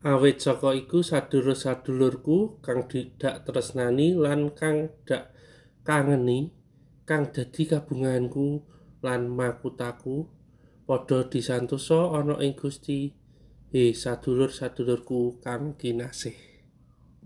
Awit saka iku sadulur-sadulurku kang dak tresnani lan kang dak kangeni, kang dadi kabunganku lan makutaku, padha disantosa ana ing Gusti. He sadulur-sadulurku kang kinasih.